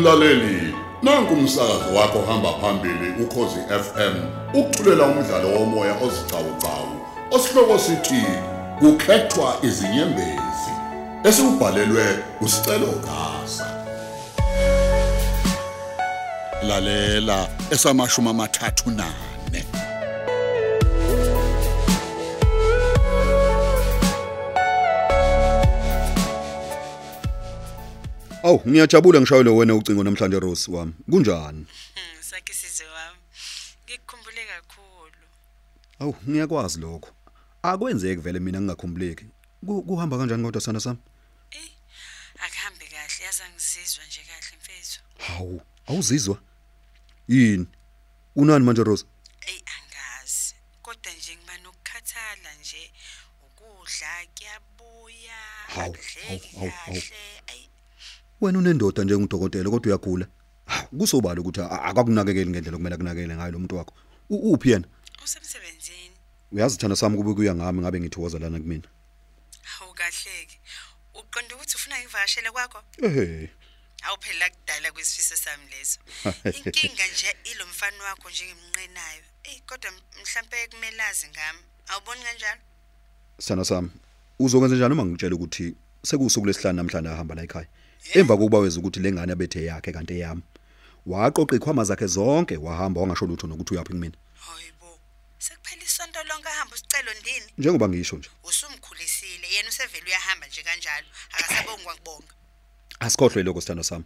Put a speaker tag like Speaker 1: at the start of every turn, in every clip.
Speaker 1: Mlaleli, nanku umsakazo wakho hamba phambili ukhozi FM. Ukuthulela umdlalo womoya ozicawucawu. Osihloko sithi kukhethwa izinyembezi. Esibhalelwe usicelo Gaza. Lalela esamashuma amathathu nane.
Speaker 2: Aw, ngiyajabula ngishayele wena ucingo namhlanje Rose wami. Kunjani?
Speaker 3: Hmm, sakhe sizwe wami. Ngikukhumbule kakhulu.
Speaker 2: Aw, ngiyakwazi lokho. Akwenzeki vele mina ngingakhumbuleki. Ku- Kuhamba kanjani kodwa sana sami?
Speaker 3: Eh, akuhambe kahle, yazi angizizwa nje kahle mfethu.
Speaker 2: Hawu, awuzizwa? Yini? Unani manje Rose?
Speaker 3: Ey angazi. Kodwa nje ngiba nokukhathala nje. Ukudla kuyabuya.
Speaker 2: Hawu,
Speaker 3: akudleki
Speaker 2: hawu, hawu,
Speaker 3: kahle. Ey,
Speaker 2: Wena unendoda njengudokotela kodwa uyagula. Ha, Kusobala ukuthi a- akakunakekeli ngendlela okumele akunakekele ngayo lo muntu wakho. U- Uphi yena?
Speaker 3: usemsebenzini.
Speaker 2: Uyazi thana sami kube kuya ngami ngabe ngithokoza lana kumina.
Speaker 3: Hawu kahleki. Uqonda ukuthi ufuna ngivakashele kwakho?
Speaker 2: Ehhe.
Speaker 3: Awuphela kudala kwesifiso sami leso. Inkinga nje ilomfana wakho nje ngimnqenayo. Ey kodwa mhlambe kumelazi ngami. Awuboni kanjalo?
Speaker 2: Sana sami. Uzokwenza njani uma ngitshela ukuthi sekusuku lesihlanu namhlanje ahamba la ekhaya? Emva kokuba weza ukuthi lengane abethe yakhe kanti eyami. Waqoqa ikhwama zakhe zonke wahamba wangasho lutho nokuthi uyaphi kumina.
Speaker 3: Hayibo. Sekuphela isonto lonke ahamba usicelo ndini.
Speaker 2: Njengoba ngisho nje.
Speaker 3: Usumkhulisile yena usevele uyahamba nje kanjalo. Akasabonga kubonga.
Speaker 2: Asikhohlwe lokho sithando sami.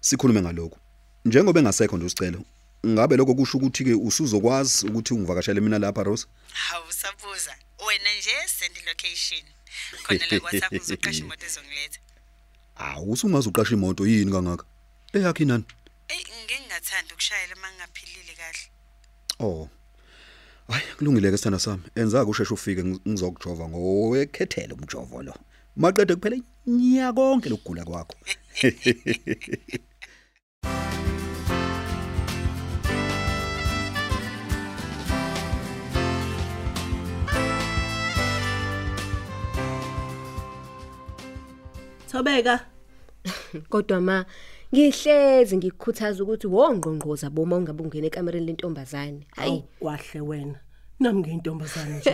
Speaker 2: Sikhulume ngalokho. Njengoba engasekho nje usicelo. Ngabe lokho kusho ukuthi ke usuzokwazi ukuthi ungivakashele mina lapha Rose?
Speaker 3: Hawu sabuza. Wena nje send location. Khona la WhatsApp uzoqasha imoto ezongiletha.
Speaker 2: Awu usungaze uqasha imoto yini kangaka? Eyakhi nani?
Speaker 3: Ey ngeke ngingathanda ukushayela mangingaphilile kahle.
Speaker 2: Oh. Hayi kulungile ke sithanda sami. Enza kusheshe ufike ngiz- ngizokujova ngowekhethele umjovo lo. Maqede kuphela inyaka konke lokugula kwakho.
Speaker 4: Thobeka.
Speaker 5: Kodwa ma ngihlezi ngikukhuthaza ukuthi wongqongqoza boma ungabe ungena ekamereni lentombazane. Hayi,
Speaker 4: ayi kwahle wena. Nami ngiyintombazane nje.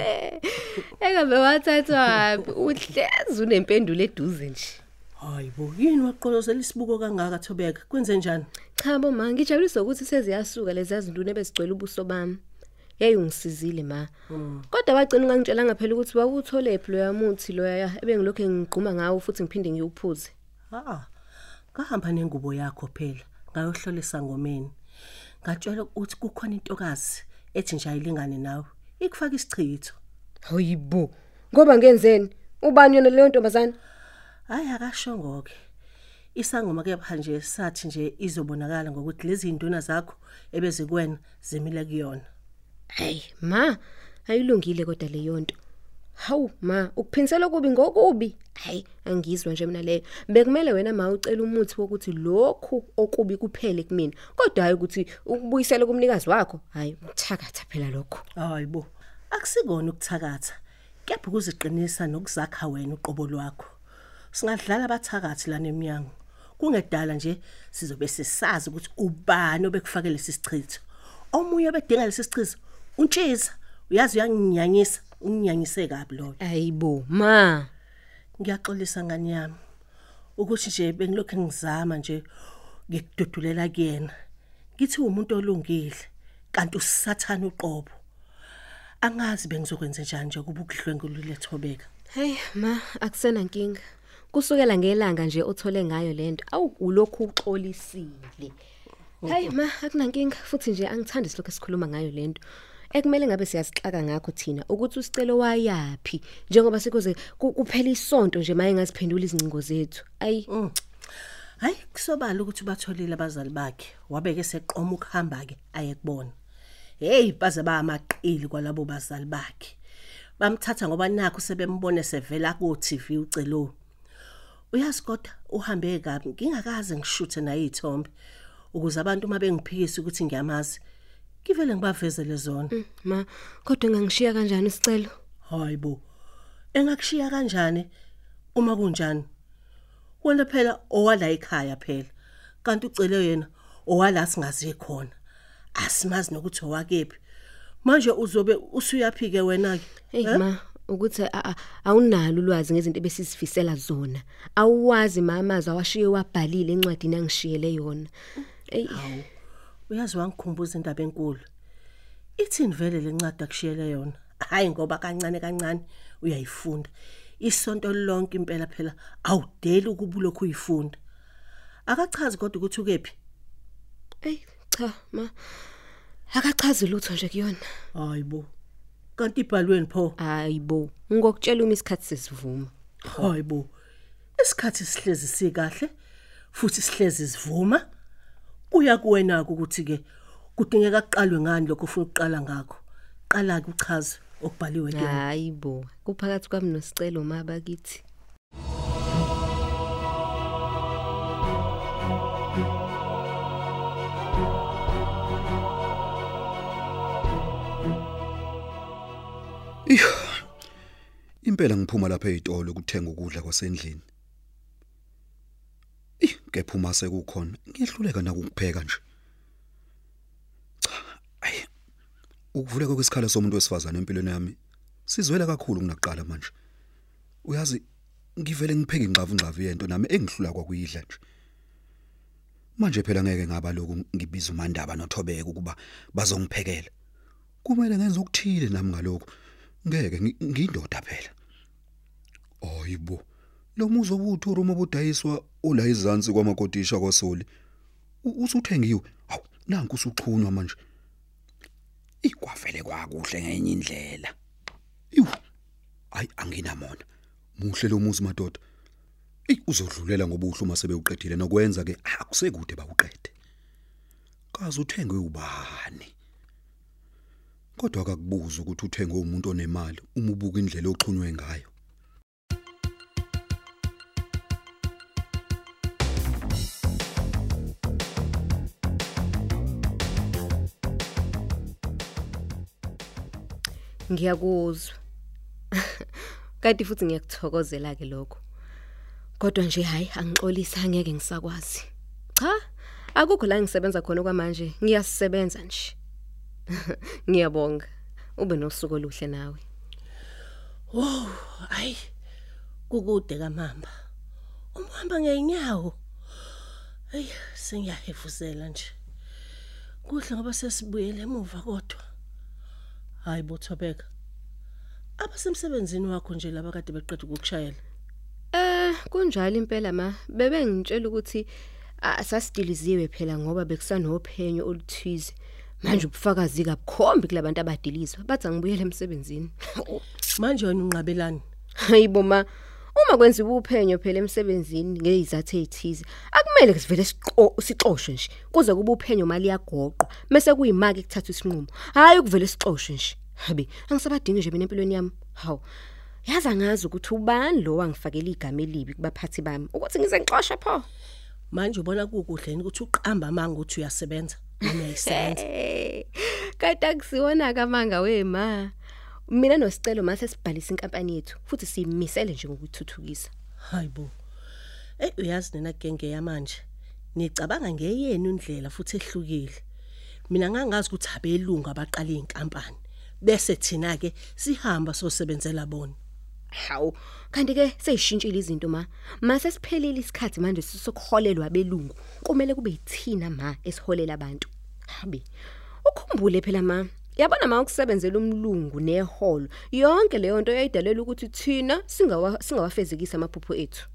Speaker 5: Engabe wathathwa uhlezi unempendulo eduze nje.
Speaker 4: hayibo yini waqolozela isibuko kangaka Thobeka? Kwenze njani
Speaker 5: Cha bo ma ngijabuliswa ukuthi seziyasuka lezi zinto ebezigcwele ubuso bami. Yayi ungisizile ma. Kodwa wagcina ungangitshelanga phela ukuthi wawuthole phi loya muthi loya ebengilokho ngigquma ngawo futhi ngiphinde ngiyuphuze.
Speaker 4: ha ngahamba nengubo yakho phela ngayohlola esangomeni ngatshela ukuthi kukhona intokazi ethi nje ayilingane nawe ikufaka isichitho
Speaker 5: Hayibo. Ngoba ngenzeni? Ubani yona leyo ntombazana?
Speaker 4: hayi akasho ngoke isangoma kepha nje sathi nje izobonakala ngokuthi lezi nduna zakho ebezikwena zimile kuyona
Speaker 5: Hey ma, ayilungile kodwa leyo nto. Hawu ma, ukuphinisela kubi ngokubi. Hayi, angizwa nje mina leyo. Bekumele wena ma ucela umuthi wokuthi lokhu okubi kuphele kumina. Kodwa hayi ukuthi ukubuyisela kumnikazi wakho. Hayi, uthakatha phela lokho.
Speaker 4: hayibo akusikona ukuthakatha kepha ukuziqinisa nokuzakha wena uqobo lwakho singadlala abathakathi lana eminyango kungedala nje sizobe sisazi ukuthi ubani obekufake lesi sichitho omunye bedinga lesi untshisa uyazi uyanginyanyisa unginyanyise kabi loyo
Speaker 5: Ayibo, ma.
Speaker 4: ngiyaxolisa ngani yami ukuthi nje bengilokhu ngizama nje ngikududulela kuyena ngithi umuntu olungile kanti usathana uqobo angazi bengizokwenza njani nje kuba ukudlwengulule thobeka
Speaker 5: Hey ma, akusena nkinga. Kusukela ngelanga nje othole ngayo lento. Awu ulokhu uxolisile. Hey ma, akunankinga futhi nje angithandi silokho esikhuluma ngayo lento. Ekumele ngabe siyasixaka ngakho thina ukuthi usicelo wayapi njengoba sikuze ku- kuphela isonto nje maye ngaziphendula izincingo zethu. Ayi,
Speaker 4: hayi kusobala ukuthi batholile abazali bakhe wabeke seqoma ukuhamba ke ayekubona hey baze bayamaqili kwalabo bazali bakhe. Bamthatha ngoba nakho sebembone sevela ku TV ucelo uyazi kodwa uhambe kabi ngingakaze ngishuthe naye ithombe ukuze abantu uma bengiphikisa ukuthi ngiyamazi ngivele ngibavezele zona.
Speaker 5: Ma, kodwa ngangishiya kanjani isicelo?
Speaker 4: hayibo engakushiya kanjani? Uma kunjani? Wena phela owala ekhaya phela kanti ucele yena owala singazi khona asimazi nokuthi owakephi. Manje uzobe usuyaphike wena ke
Speaker 5: Hey ma ukuthi a- a- awunalo ulwazi ngezinto ebesizifisela zona. Awuwazi mamazi awashiye wabhalile encwadini angishiyele yona. Ey
Speaker 4: uyazi wangikhumbuza indaba enkulu. Ithini vele lencwadi akushiyele yona? Hayi ngoba kancane kancane uyayifunda. Isonto lonke impela phela awudeli ukuba lokhu uyifunda. Akachazi kodwa ukuthi ukephi?
Speaker 5: Ey cha ma akachazi lutho nje kuyona.
Speaker 4: Hayibo kanti ibhalweni pho?
Speaker 5: Hayibo ngokutshela uma isikhathi sesivuma.
Speaker 4: Hayibo isikhathi sihlezi sikahle futhi sihlezi sivuma. Kuya kuwena ukuthi ke kudingeka kuqalwe ngani lokho ufuna ukuqala ngakho? Qala ke uchaze okubhaliwe ke
Speaker 5: hayibo kuphakathi kwami nosicelo maba kithi
Speaker 2: Impela ngiphuma lapha ezitolo ukuthenga ukudla kwasendlini. Kepha uma sekukhona, ngiyehluleka nakukupheka nje. Cha, ayi. Ukuvuleka kwesikhala somuntu wesifazana empilweni yami sizwela kakhulu kunakuqala manje. Uyazi ngivele ngipheke ingxavu ngxavu yento nami engihlula kwakuyidla nje. Manje phela ngeke ngaba lokhu ngibiza uMandaba noThobeka ukuba bazongiphekela. Kumele ngenze ukuthile nami ngalokho. Ngeke ngi- ngiyindoda phela. Hayibo. Lo muzo obuthu Roma obudayiswa ola izansi kwamakodisha kwaSoli. Usuthengiwe. Hawu, nanku usuxhunywa manje. Ikwavele kwakuhle ngenye indlela. Iwu. Hayi anginamona. Muhle lo muzi madoda. Uzodlulela ngobuhle uma sebewuqedile nokwenza ke akusekude bawuqede. Kaze uthengwe ubani? Kodwa akakubuza ukuthi uthengwe umuntu onemali uma ubuka indlela oxhunywe ngayo.
Speaker 5: Ngiyakuzwa. Kanti futhi ngiyakuthokozela ke lokho kodwa nje hayi angixolisa angeke ngisakwazi. Cha akukho la ngisebenza khona kwamanje ngiyasisebenza nje. Ngiyabonga. Ube nosuku oluhle nawe.
Speaker 4: Hayi kukude kamamba. Umhamba ngeenyawo hey sengiyahefuzela nje. Kuhle ngoba sesibuyele emuva kodwa. Hayi bothobeka abasemsebenzini wakho nje laba kade beqeda ukukushayela?
Speaker 5: Eh kunjalo impela ma. Bebe ngitshela ukuthi asasidiliziwe phela ngoba bekusanophenyo oluthize. Manje ubufakazi kabukhombi kulabantu abadilizwa. Bathi angibuyele emsebenzini.
Speaker 4: Manje wena unqabelani?
Speaker 5: Hayibo ma. Uma kwenziwa uphenyo phela emsebenzini ngezizathu ezithize akumele sivele siqo sixoshwe nje kuze kube uphenyo mali yagoqwa bese kuyimaki ekuthatha isinqumo. Hayi ukuvele sixoshwe nje. Habi angisabadingi nje mina empilweni yami. Hawu yazi angazi ukuthi ubani lo wangifakela igama elibi kubaphathi bami ukuthi ngize ngixoshwe pho?
Speaker 4: Manje ubona kukuhle yini ukuthi uqamba manga ukuthi uyasebenza noma uyayisebenza
Speaker 5: Eh, Kanti akusiwona kamanga wema. Mina nosicelo mase sibhalisa inkampani yethu futhi siyimisele nje ngokuthuthukisa.
Speaker 4: hayibo hey uyazi nina genge yamanje nicabanga ngeyenu indlela futhi ehlukile mina ngangazi ukuthi abelungu abaqala inkampani bese thina ke sihamba sosebenzela bona
Speaker 5: Hawu, kanti ke seyishintshile izinto ma. Mase siphelile isikhathi manje sisokuholelwa abelungu. Kumele kube yithina ma esiholela abantu. Habi. Ukhumbule phela ma. Yabona ma ukusebenzela umlungu neholo. Yonke leyo nto yayidalela ukuthi thina singawa singawafezekisa amaphupho ethu.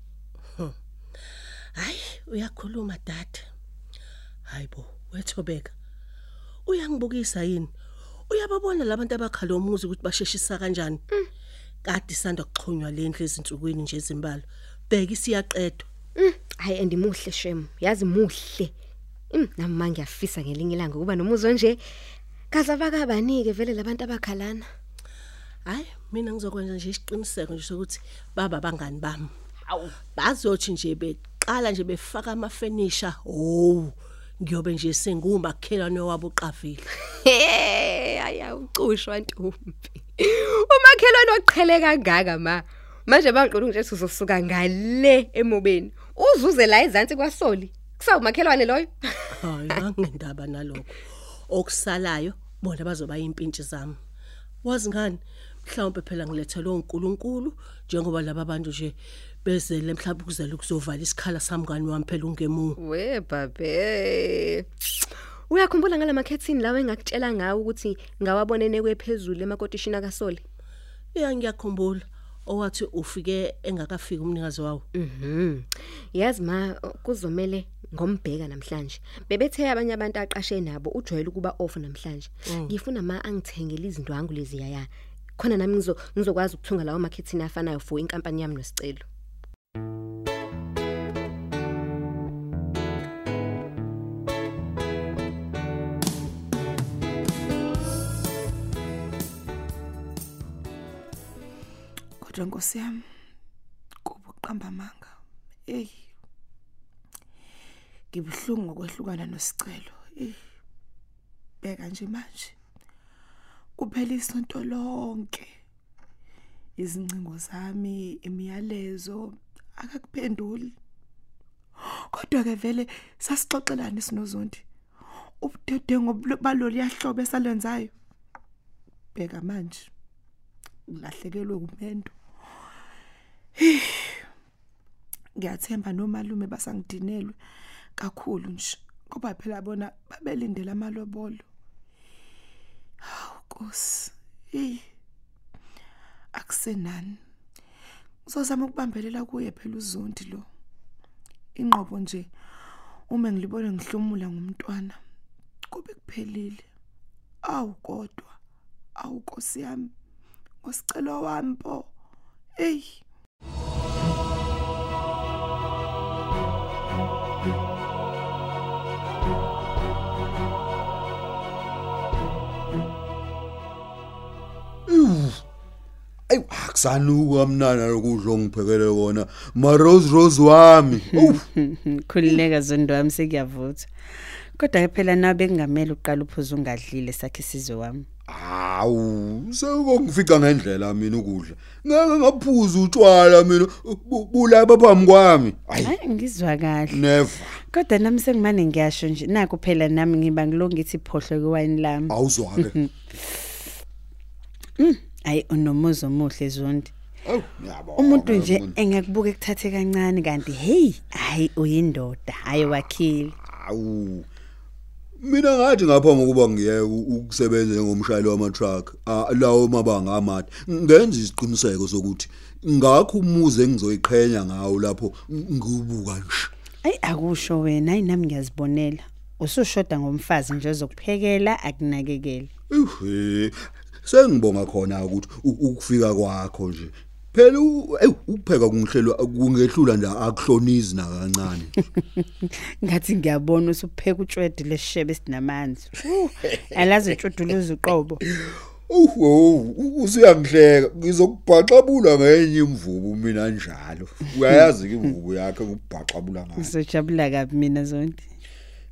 Speaker 4: hayi uyakhuluma dad hayibo wethobeka uyangibukisa yini uyababona labantu abakhala umuzi ukuthi basheshisa kanjani kade sanda kuxhunywa lendlu ezinsukwini nje ezimbalo bheka isiyaqedwa
Speaker 5: Mm, hayi andimuhle shem. Yazi muhle. Mm, nami manje ngiyafisa ngelinye ilanga kuba nomuzo nje. Kaza bakabanike vele labantu abakhalana.
Speaker 4: hayi mina ngizokwenza nje isiqiniseko nje sokuthi baba bangani bami hawu bazothi nje beqala nje befaka amafurniture oh ngiyobe nje sengumakhelwane wabo uqavile
Speaker 5: Hey, aya ucushwa ntombi. Umakhelwane oqhele kangaka ma. Manje bangiqola nje sizosuka ngale emobeni. Uzuze la ezantsi kwaSoli. kusawumakhelwane loyo
Speaker 4: hayi anginendaba nalokho okusalayo bona bazoba impintshi zami. Wazi ngani? Mhlawumbe phela ngilethele uNkulunkulu njengoba laba abantu nje bezele mhlawumbe kuzele kuzovala isikhala sami ngani wami phela ungemungu
Speaker 5: we babe. Uyakhumbula ngalamakhathini lawo engakutshela ngawo ukuthi ngawabonene kwephezulu emakotishini akasole?
Speaker 4: Iya ngiyakhumbula. Owathi ufike engakafiki umnikazi wawo.
Speaker 5: Mhm. Yazi ma kuzomela ngombheka namhlanje. Bebethe abanye abantu aqashe nabo ujwayele ukuba off namhlanje. Ngifuna ma angithengele izinto angu lezi yaya. Khona nami ngizo ngizokwazi ukuthunga lawo marketing afanayo for inkampani yami nosicelo.
Speaker 6: kodwa nkosi yami kuba uqamba amanga hey ngibuhlungu ngokwehlukana nosicelo hey bheka nje manje. Kuphela isonto lonke. Izincingo zami imiyalezo akakuphenduli. Kodwa ke vele sasixoxelana sinozondi ubudedengo balolu yahlobo esalenzayo bheka manje. Ngilahlekelwe umendo. Ngiyathemba nomalume basangidinelwe. Kakhulu nje ngoba phela bona babelindele amalobolo. Hawu nkosi. Hey akusenani. Ngizozama ukubambelela kuye phela uzondi lo. Inqobo nje uma ngilibona ngihlomula ngumntwana kube kuphelile. Awu kodwa awu nkosi yami ngosicelo wami pho hey
Speaker 2: Ayi akusanuka kamnana lokudla ongiphekele kona. Ma Rose Rose wami. Uf.
Speaker 7: khulileka zondo wami sekuyavutha kodwa ke phela nabe kungamele uqala uphuza ungadlile sakhe sizwe wami
Speaker 2: Awu, sekongifica ngendlela mina ukudla. Ngeke ngaphuza utshwala mina bu- bulaba phambi kwami. Hayi,
Speaker 7: hayi ngizwa kahle
Speaker 2: never.
Speaker 7: kodwa nami sengimane ngiyasho nje naku phela nami ngiba ngilongithi phohlo kwewine lami
Speaker 2: Awuzwake.
Speaker 7: hayi unomuzo omuhle zondi
Speaker 2: Awu, ngiyabona.
Speaker 7: umuntu nje engekubuka ekuthathe kancane kanti hey hayi uyindoda hayi wakhile
Speaker 2: Awu. Mina ngathi ngapha ngokuba ngiyeke ukusebenza njengomshayeli wama truck lawo mabanga amade ngenza isiqiniseko sokuthi ngakho umuze engizoyiqhenya ngawo lapho ngibuka nje
Speaker 7: ayi akusho wena hayi nami ngiyazibonela usushoda ngomfazi nje ozokuphekela akunakekele
Speaker 2: Ehhe sengibonga khona ukuthi u- ukufika kwakho nje. Phela u- eyi, ukupheka kungihlelwa kungehlula nje akuhlonizi na kancane
Speaker 7: ngathi ngiyabona usupheka utshwede lesishebe sinamanzi Uh, alazi utshuduluza uqobo.
Speaker 2: Uhu usiyangihleka ngizokubhaxabula ngenye imvubu mina njalo. Uyayazi ke imvubu yakhe ukubhaxabula ngayo.
Speaker 7: Ngizojabula kabi mina zondi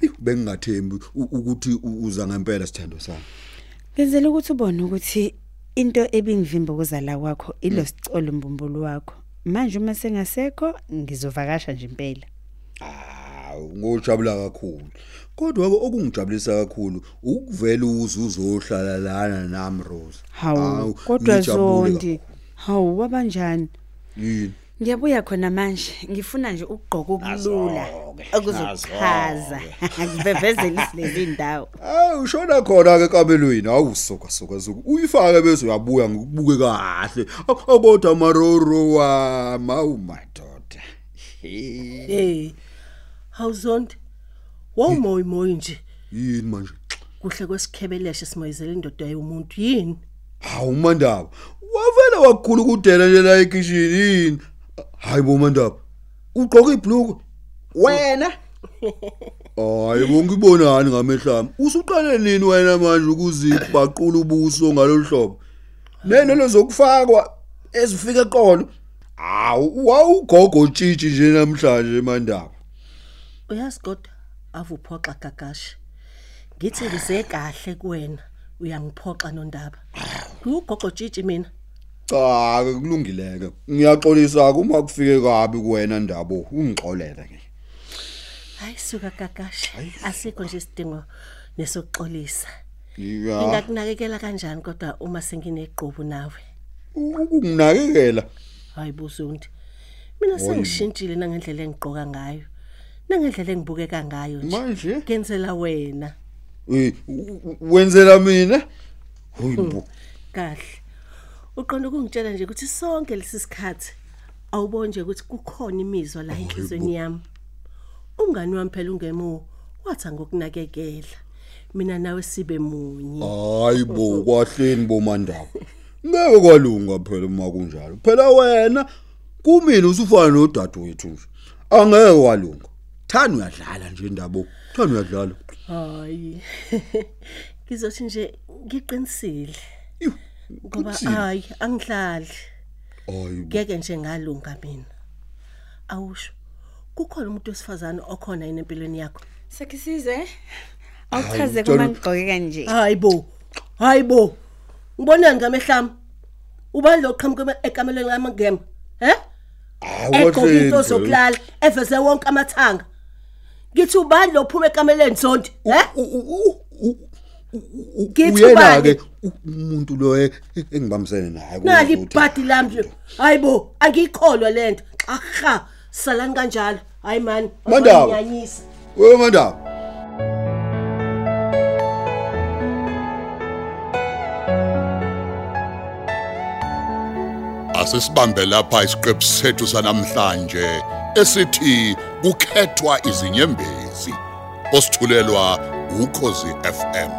Speaker 2: Eyi, bengingathembi u- ukuthi u- uza ngempela sithando sami.
Speaker 7: Ngenzela ukuthi ubone ukuthi into ebingivimba ukuzala kwakho ilo sicolo mbumbulu wakho manje uma sengasekho ngizovakasha nje impela
Speaker 2: Hawu ngojabula kakhulu. Kodwa okungijabulisa kakhulu ukuvela uzuzohlala lana nami Rose.
Speaker 7: hawu kodwa zondi hawu wabanjani.
Speaker 2: Yini?
Speaker 7: Ngiyabuya khona manje ngifuna nje ukugqoka okulula okuzochaza kuvevezela isilezi indawo
Speaker 2: Ah ushona khona ke kamelweni awusoka soka soka. Uyifake bese uyabuya ngikubuke kahle. Abodwa maroro wa mawu madoda.
Speaker 4: hey hawuzondi womoyi moyi nje
Speaker 2: Yini manje?
Speaker 4: kuhle kwesikhebeleshe simoyizela indoda yomuntu yini
Speaker 2: Hawu mandaba. Wavela wakhulu kudela nje la ekitchen yini? Hayi bo mandaba. Ugqoka ibhlukwe. Wena? Hayi bo ngibonani ngamehlami. Usuqale nini wena manje ukuzibhaqula ubuso ngalolu Nene lezokufakwa ezifika eqolo. Hawu wawugogo tshitshi nje namhlanje mandaba.
Speaker 4: uyazi kodwa avuphoxa gagashi ngithi ngize kahle kuwena uyangiphoxa nondaba ugogo tshitshi mina
Speaker 2: Cha ke kulungileke. Ngiyaxolisa uma kufike kabi kuwena ndabo ungixolele ke.
Speaker 4: hayi suka gagasha asikho nje isidingo nesokuxolisa.
Speaker 2: Ya.
Speaker 4: Ngingakunakekela kanjani kodwa uma sengineqhubu nawe?
Speaker 2: Ukunakekela
Speaker 4: hayi buzundi mina sengishintshile nangendlela engigqoka ngayo nangendlela engibukeka ngayo nje.
Speaker 2: Manje?
Speaker 4: Ngenzela wena.
Speaker 2: Eh, wenzela mina? Hoyibo
Speaker 4: kahle. Uqonda ukungitshela nje ukuthi sonke lesi sikhathi awuboni nje ukuthi kukhona imizwa la enhlizweni yami. Umngani wami phela ungemu wathi ngokunakekela mina nawe sibe munye.
Speaker 2: Hayibo kwahleni bomandaba ngeke kwalunga phela uma kunjalo. Phela wena kumina usufana nodadewethu nje. Angeke kwalunga. Thani uyadlala nje indaba? Thani uyadlala?
Speaker 4: Hayi. Ngizothi nje ngiqinisile. Ngoba hayi angidlali. Ngeke nje ngalunga mina. Awusho. Kukhona umuntu wesifazane okhona yini empilweni yakho?
Speaker 7: Sekisize. Awuchaze kuma ngigqoke kanje.
Speaker 4: hayibo hayibo ngibonani ngamehlami ubani lo qhamuka ekamelweni lami ngema he? Egqoka into zokulala eveze wonke amathanga. Ngithi ubani lo phuma ekameleni sonke he? Ngithi
Speaker 2: uyena
Speaker 4: ubani?
Speaker 2: ke umuntu lo e- engibambisene naye
Speaker 4: nali
Speaker 2: kuzothi-
Speaker 4: ibhadi lami nje hayibo angiyikholwa lento aha salani kanjalo hayi man
Speaker 2: Mandaba.
Speaker 4: Awunyanyisa.
Speaker 2: wewe mandaba
Speaker 1: Asisibambe lapha isiqephu sethu sanamhlanje esithi kukhethwa izinyembezi. Osithulelwa ukhozi FM.